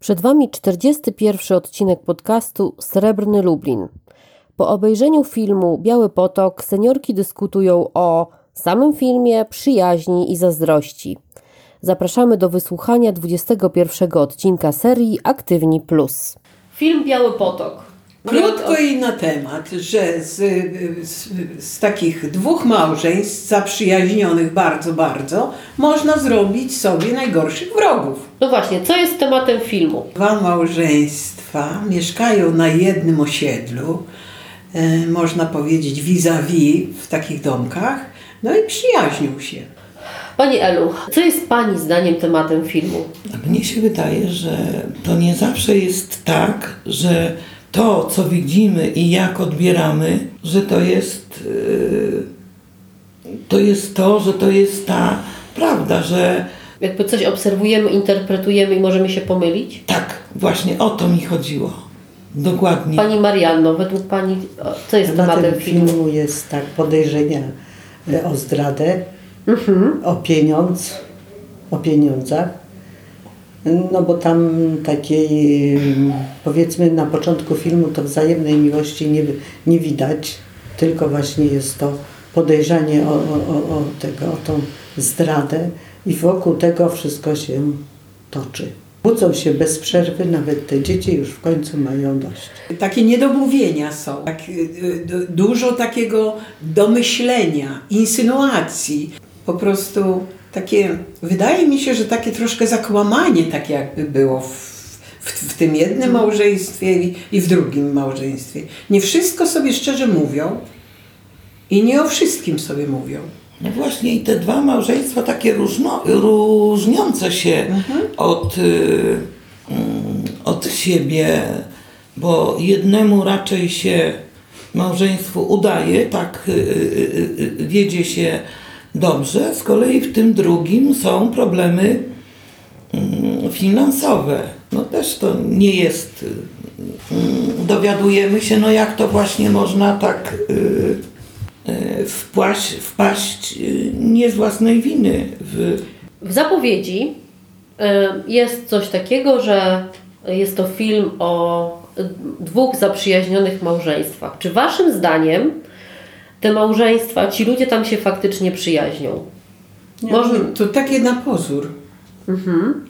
Przed Wami 41 odcinek podcastu Srebrny Lublin. Po obejrzeniu filmu Biały Potok seniorki dyskutują o samym filmie, przyjaźni i zazdrości. Zapraszamy do wysłuchania 21 odcinka serii Aktywni Plus. Film Biały Potok. Krótko i na temat, że z, z, z, takich dwóch małżeństw zaprzyjaźnionych bardzo, bardzo, można zrobić sobie najgorszych wrogów. No właśnie, co jest tematem filmu? Dwa małżeństwa mieszkają na jednym osiedlu, e, można powiedzieć vis-a-vis w takich domkach, no i przyjaźnią się. Pani Elu, co jest Pani zdaniem tematem filmu? Mnie się wydaje, że to nie zawsze jest tak, że to, co widzimy i jak odbieramy, że to jest, yy, to jest to, że to jest ta prawda, że Jakby coś obserwujemy, interpretujemy i możemy się pomylić? tak, właśnie o to mi chodziło. Dokładnie. Pani Marianno, według Pani, co jest Tematem tematem filmu? filmu jest tak podejrzenia e, o zdradę, Mhm. o pieniądz, o pieniądzach. No bo tam takiej, powiedzmy na początku filmu to wzajemnej miłości nie, nie widać, tylko właśnie jest to podejrzenie o, o, o, tego, o tą zdradę i wokół tego wszystko się toczy. Kłócą się bez przerwy, nawet te dzieci już w końcu mają dość. Takie niedomówienia są, tak, y, y, du- dużo takiego domyślenia, insynuacji. Po prostu takie, wydaje mi się, że takie troszkę zakłamanie tak jakby było w, w, w tym jednym małżeństwie i, i w drugim małżeństwie. Nie wszystko sobie szczerze mówią i nie o wszystkim sobie mówią. No właśnie i te dwa małżeństwa takie różno, różniące się od, y, mm, od siebie, bo jednemu raczej się małżeństwu udaje, tak y, y, y, wiedzie się dobrze, z kolei w tym drugim są problemy mm, finansowe. No też to nie jest, mm, dowiadujemy się, no jak to właśnie można tak y, y, wpaść, wpaść y, nie z własnej winy w, W zapowiedzi jest coś takiego, że jest to film o dwóch zaprzyjaźnionych małżeństwach. Czy Waszym zdaniem te małżeństwa, ci ludzie tam się faktycznie przyjaźnią? Może- To takie na pozór.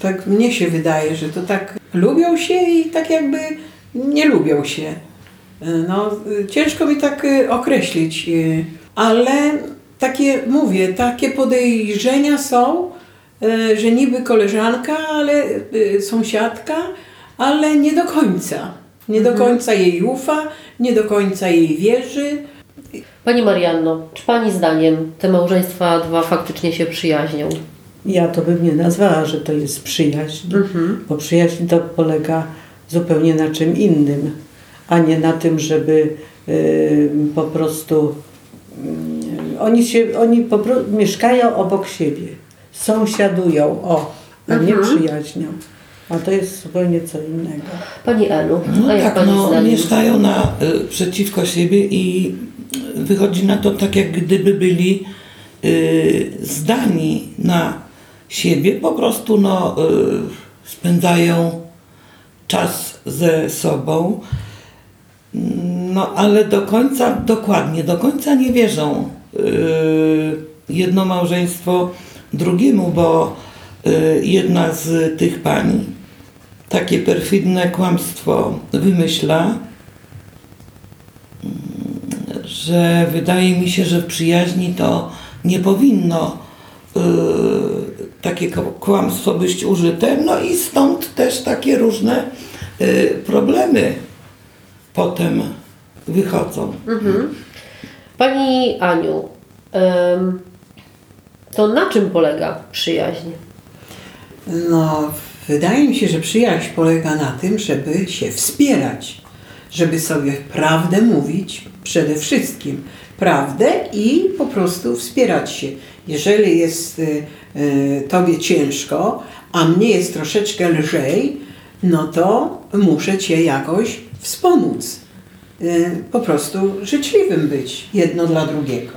Tak mnie się wydaje, że to tak lubią się i tak jakby nie lubią się. No, ciężko mi tak y, określić, y, ale takie, mówię, takie podejrzenia są, y, że niby koleżanka, ale sąsiadka, ale nie do końca. Nie do końca jej ufa, nie do końca jej wierzy. Pani Marianno, czy Pani zdaniem te małżeństwa dwa faktycznie się przyjaźnią? Ja to bym nie nazwała, że to jest przyjaźń, bo przyjaźń to polega zupełnie na czym innym, a nie na tym, żeby y, po prostu y, oni się, oni po pro, mieszkają obok siebie, sąsiadują, o, a nie przyjaźnią. A to jest zupełnie co innego. Pani Elu, No a jak tak, Pani no, zdaniem? mieszkają na, y, przeciwko siebie i wychodzi na to tak, jak gdyby byli y, zdani na siebie, po prostu no, y, spędzają czas ze sobą, no ale do końca, dokładnie, do końca nie wierzą y, jedno małżeństwo drugiemu, bo y, jedna z tych pań takie perfidne kłamstwo wymyśla, że wydaje mi się, że w przyjaźni to nie powinno y, takie kłamstwo być użyte, no i stąd też takie różne y, problemy potem wychodzą. Pani Aniu, em, to na czym polega przyjaźń? No, wydaje mi się, że przyjaźń polega na tym, żeby się wspierać, żeby sobie prawdę mówić przede wszystkim. Prawdę i po prostu wspierać się. Jeżeli jest y, y, tobie ciężko, a mnie jest troszeczkę lżej, no to muszę cię jakoś wspomóc. Y, po prostu życzliwym być jedno dla drugiego.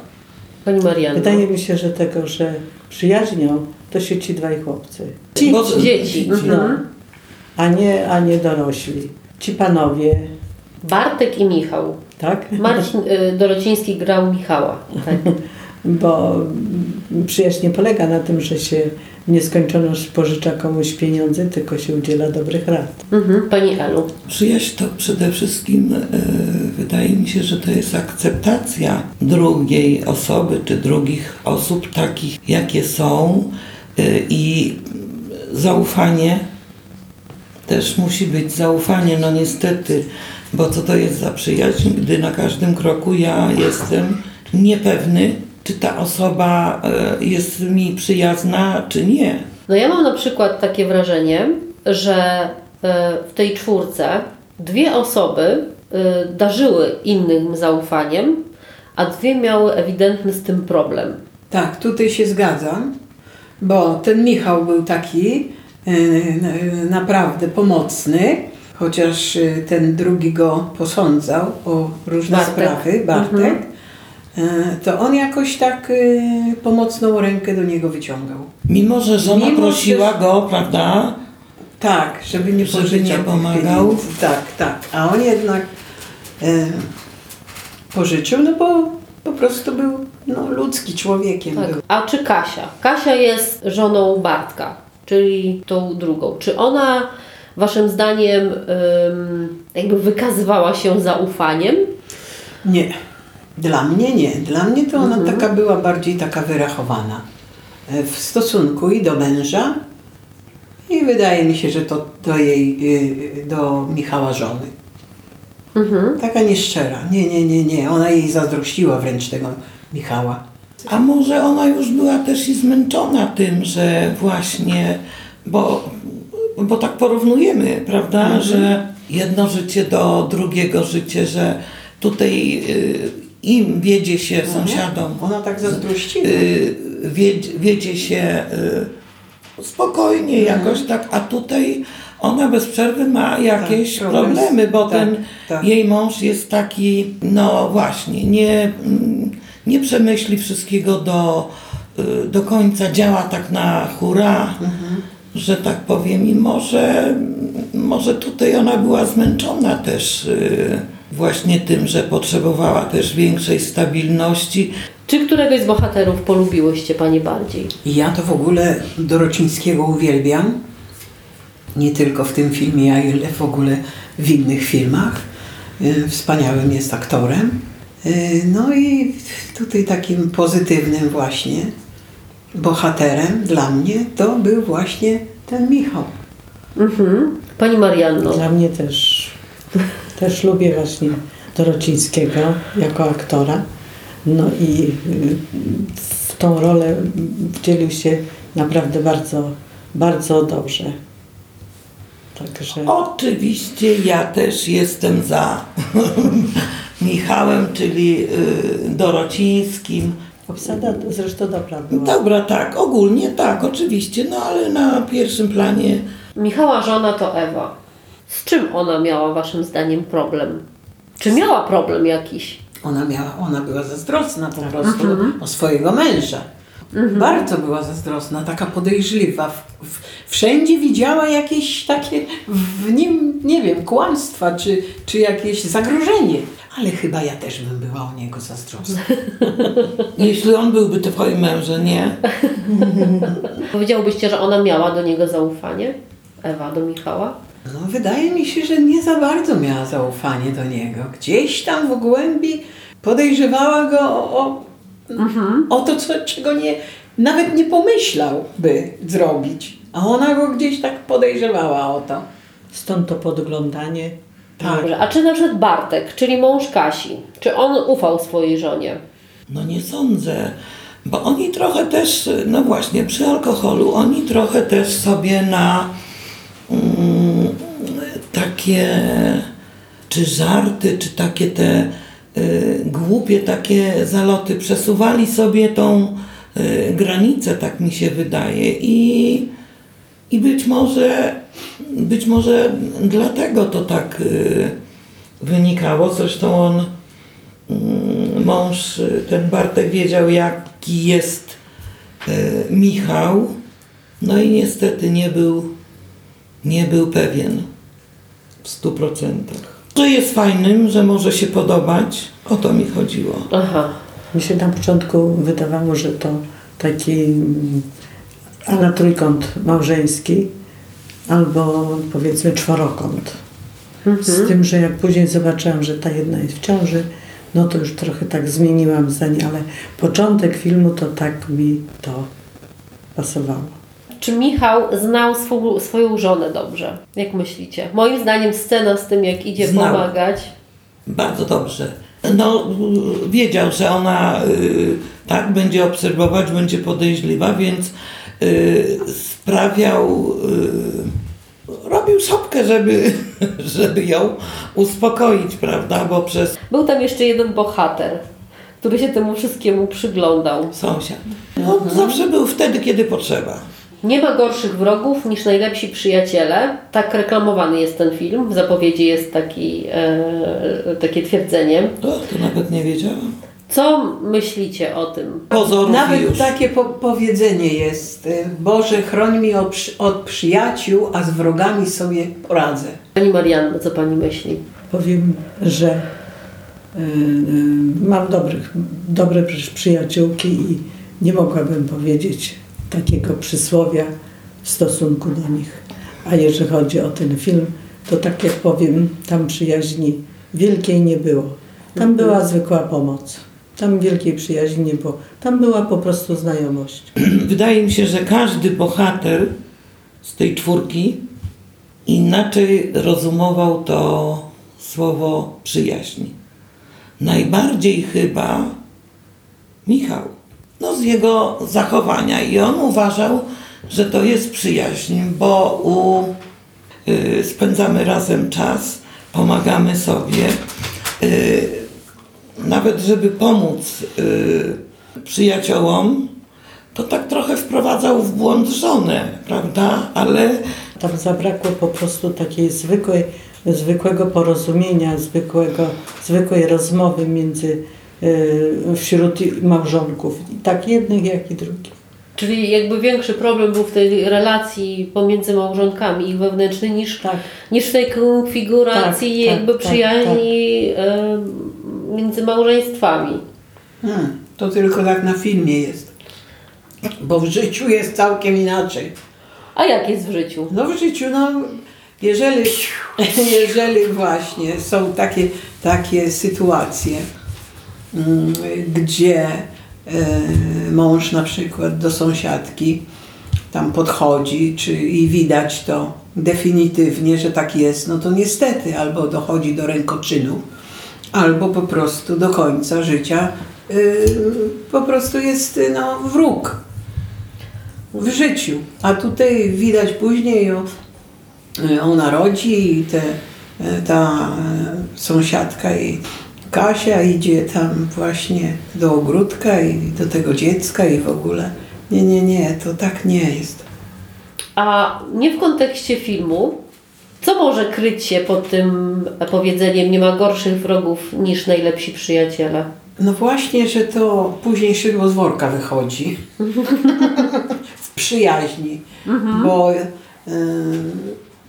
Pani Marianno. Wydaje mi się, że tego, że przyjaźnią, to się ci dwaj chłopcy. Ci- dzieci. No. Mhm. a nie, a nie dorośli. Ci panowie, Bartek i Michał. tak? Marcin y, Dorociński grał Michała. Tak. Bo przyjaźń nie polega na tym, że się w nieskończoność pożycza komuś pieniądze, tylko się udziela dobrych rad. Mhm. Pani Elu. Przyjaźń to przede wszystkim e, wydaje mi się, że to jest akceptacja drugiej osoby czy drugich osób takich, jakie są e, i zaufanie też musi być zaufanie, no niestety, bo co to jest za przyjaźń, gdy na każdym kroku ja jestem niepewny, czy ta osoba e, jest mi przyjazna, czy nie. No ja mam na przykład takie wrażenie, że y, w tej czwórce dwie osoby y, darzyły innym zaufaniem, a dwie miały ewidentny z tym problem. Tak, tutaj się zgadzam, bo ten Michał był taki e, naprawdę pomocny, chociaż e, ten drugi go posądzał o różne Bartek. sprawy, Bartek, Mhm. e, to on jakoś tak e, pomocną rękę do niego wyciągał. Mimo, że żona Mimo, prosiła że- go, prawda, Tak, żeby nie Żeby pożyczał nie pomagał. pieniędzy. Tak, tak. A on jednak e, pożyczył, no bo po prostu był no, ludzki człowiekiem. Tak. Był. A czy Kasia? Kasia jest żoną Bartka, czyli tą drugą. Czy ona, waszym zdaniem, jakby wykazywała się zaufaniem? Nie. Dla mnie nie. Dla mnie to ona taka była bardziej taka wyrachowana e, w stosunku i do męża i wydaje mi się, że to do jej, y, do Michała żony. Mhm. Taka nieszczera. Nie, nie, nie, nie. Ona jej zazdrościła wręcz tego Michała. A może ona już była też i zmęczona tym, że właśnie, bo, bo tak porównujemy, prawda, że jedno życie do drugiego życia, że tutaj y, im wiedzie się sąsiadom, Ona tak zazdrościła. y, wiedzie, wiedzie się y, spokojnie jakoś tak, a tutaj ona bez przerwy ma jakieś Tak, problem. problemy, bo Tak, ten tak. jej mąż jest taki, no właśnie, nie, mm, nie przemyśli wszystkiego do, y, do końca, działa tak na hura, Mhm. że tak powiem i może, może tutaj ona była zmęczona też y, właśnie tym, że potrzebowała też większej stabilności. Czy któregoś z bohaterów polubiłyście Pani bardziej? Ja to w ogóle Dorocińskiego uwielbiam. Nie tylko w tym filmie, ale w ogóle w innych filmach. Y, Wspaniałym jest aktorem. Y, No i tutaj takim pozytywnym właśnie bohaterem dla mnie to był właśnie ten Michał. Mhm. Pani Marianno. Dla mnie też, też lubię właśnie Dorocińskiego jako aktora. No i y, w tą rolę wcielił się naprawdę bardzo, bardzo dobrze. Także Oczywiście ja też jestem za Michałem, czyli y, Dorocińskim. obsada zresztą dobra była. Dobra, tak, ogólnie tak, oczywiście, no ale na pierwszym planie Michała żona to Ewa. Z czym ona miała Waszym zdaniem problem? Czy miała problem jakiś? Ona, miała, ona była zazdrosna po prostu o swojego męża. Bardzo była zazdrosna, taka podejrzliwa. W, w, wszędzie widziała jakieś takie w nim, nie wiem, kłamstwa czy, czy jakieś zagrożenie. Ale chyba ja też bym była o niego zazdrosna. Jeśli on byłby twoim mężem, nie? Powiedziałbyście, że ona miała do niego zaufanie? Ewa do Michała? No, wydaje mi się, że nie za bardzo miała zaufanie do niego. Gdzieś tam w głębi podejrzewała go o, o, o to, co, czego nie, nawet nie pomyślał by zrobić. A ona go gdzieś tak podejrzewała o to. Stąd to podglądanie. Tak. Dobrze. A czy na przykład Bartek, czyli mąż Kasi, czy on ufał swojej żonie? No nie sądzę, bo oni trochę też, no właśnie, przy alkoholu, oni trochę też sobie na mm, takie, czy żarty, czy takie te y, głupie takie zaloty przesuwali sobie tą y, granicę, tak mi się wydaje. I, i być może, być może dlatego to tak y, wynikało. Zresztą on Mm, mąż, ten Bartek wiedział jaki jest y, Michał, no i niestety nie był nie był pewien w stu procentach. Że jest fajnym, że może się podobać, o to mi chodziło. Aha. Mi się na początku wydawało, że to taki mm, a la trójkąt małżeński albo powiedzmy czworokąt. Z tym, że jak później zobaczyłam, że ta jedna jest w ciąży, no to już trochę tak zmieniłam zdanie, ale początek filmu to tak mi to pasowało. Czy Michał znał swą, swoją żonę dobrze? Jak myślicie? Moim zdaniem scena z tym, jak idzie Znał. pomagać. Bardzo dobrze. No, wiedział, że ona y, tak będzie obserwować, będzie podejrzliwa, więc y, sprawiał, y, robił szopkę, żeby, żeby ją uspokoić, prawda? Bo przez Był tam jeszcze jeden bohater, który się temu wszystkiemu przyglądał. sąsiad. No, zawsze był wtedy, kiedy potrzeba. Nie ma gorszych wrogów niż najlepsi przyjaciele. Tak reklamowany jest ten film. W zapowiedzi jest taki, e, takie twierdzenie. To, to nawet nie wiedziałam. Co myślicie o tym? Pozorów Nawet już. takie po powiedzenie jest, y, Boże chroń mi od, przy- od przyjaciół, a z wrogami sobie poradzę. Pani Marianno, co Pani myśli? Powiem, że y, y, mam dobrych, dobre przy- przyjaciółki i nie mogłabym powiedzieć takiego przysłowia w stosunku do nich. A jeżeli chodzi o ten film, to tak jak powiem, tam przyjaźni wielkiej nie było. Tam była zwykła pomoc. Tam wielkiej przyjaźni nie było. Tam była po prostu znajomość. Wydaje mi się, że każdy bohater z tej czwórki inaczej rozumował to słowo przyjaźni. Najbardziej chyba Michał. No z jego zachowania i on uważał, że to jest przyjaźń, bo u, y, spędzamy razem czas, pomagamy sobie. Y, nawet żeby pomóc y, przyjaciołom, to tak trochę wprowadzał w błąd żonę, prawda? Ale Tam zabrakło po prostu takiej zwykłej, zwykłego porozumienia, zwykłego, zwykłej rozmowy między wśród małżonków, i tak jednych, jak i drugich. Czyli jakby większy problem był w tej relacji pomiędzy małżonkami ich wewnętrznej niż, Tak. niż w tej konfiguracji Tak, tak, jakby tak, przyjaźni em, między małżeństwami. Hmm, to tylko tak na filmie jest. Bo w życiu jest całkiem inaczej. A jak jest w życiu? No w życiu, no jeżeli, jeżeli właśnie są takie, takie sytuacje, gdzie e, mąż na przykład do sąsiadki tam podchodzi czy, i widać to definitywnie, że tak jest, no to niestety albo dochodzi do rękoczynów, albo po prostu do końca życia y, po prostu jest no, wróg w życiu. A tutaj widać później o, y, ona rodzi i te, y, ta y, sąsiadka jej Kasia idzie tam właśnie do ogródka i do tego dziecka i w ogóle. Nie, nie, nie, to tak nie jest. A nie w kontekście filmu, co może kryć się pod tym powiedzeniem nie ma gorszych wrogów niż najlepsi przyjaciele? No właśnie, że to później szydło z worka wychodzi. w przyjaźni. Bo y,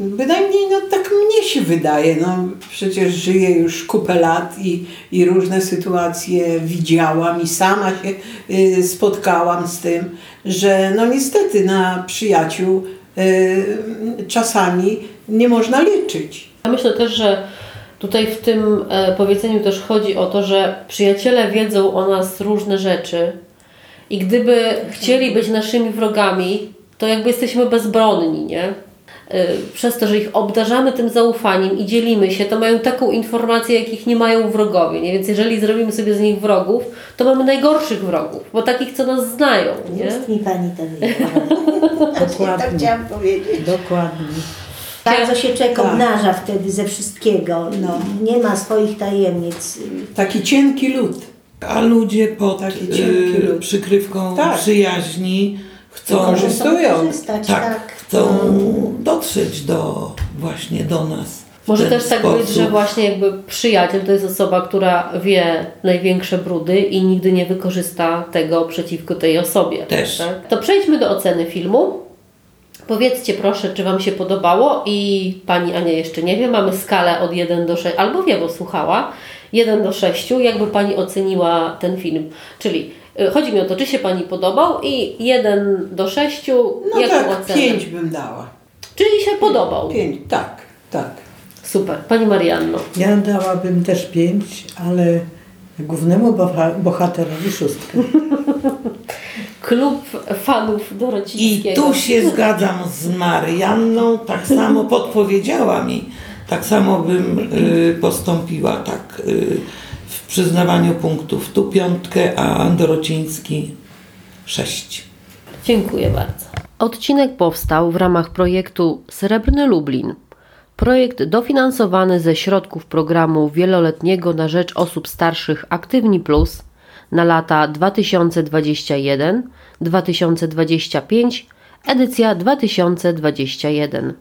bynajmniej no, tak mnie się wydaje. No, przecież żyję już kupę lat i, i różne sytuacje widziałam i sama się y, spotkałam z tym, że no niestety na przyjaciół y, czasami nie można liczyć. Ja myślę też, że tutaj w tym e, powiedzeniu też chodzi o to, że przyjaciele wiedzą o nas różne rzeczy i gdyby chcieli być naszymi wrogami, to jakby jesteśmy bezbronni, nie? E, Przez to, że ich obdarzamy tym zaufaniem i dzielimy się, to mają taką informację, jakich nie mają wrogowie. Nie? Więc jeżeli zrobimy sobie z nich wrogów, to mamy najgorszych wrogów, bo takich, co nas znają. Nie? Jest mi pani to. Ja Dokładnie. tak chciałam powiedzieć. Dokładnie. Bardzo się człowiek Tak. obnaża wtedy ze wszystkiego. No, nie ma swoich tajemnic. Taki cienki lód. a ludzie pod Taki cienki y, przykrywką Tak. przyjaźni. Chcą korzystać, tak, tak. Chcą dotrzeć do właśnie do nas. Może też tak sposób. być, że właśnie jakby przyjaciel to jest osoba, która wie największe brudy i nigdy nie wykorzysta tego przeciwko tej osobie. Też. Tak? To przejdźmy do oceny filmu. Powiedzcie proszę, czy Wam się podobało i Pani Ania jeszcze nie wie, mamy skalę od 1 do 6, albo wie, bo słuchała, 1 do 6, jakby Pani oceniła ten film. Czyli chodzi mi o to, czy się Pani podobał i 1 do 6, No jaką tak, ocenę? pięć bym dała. Czyli się podobał. Pięć, tak, tak. Super. Pani Marianno. Ja dałabym też pięć, ale głównemu boha- bohaterowi szóstkę. Klub fanów I Dorocińskiego. tu się zgadzam z Marianną, tak samo podpowiedziała mi, tak samo bym y, postąpiła tak y, w przyznawaniu punktów. Tu piątkę, a Dorociński sześć. Dziękuję bardzo. Odcinek powstał w ramach projektu Srebrny Lublin. Projekt dofinansowany ze środków programu wieloletniego na rzecz osób starszych Aktywni Plus na lata 2021-2025, edycja 2021.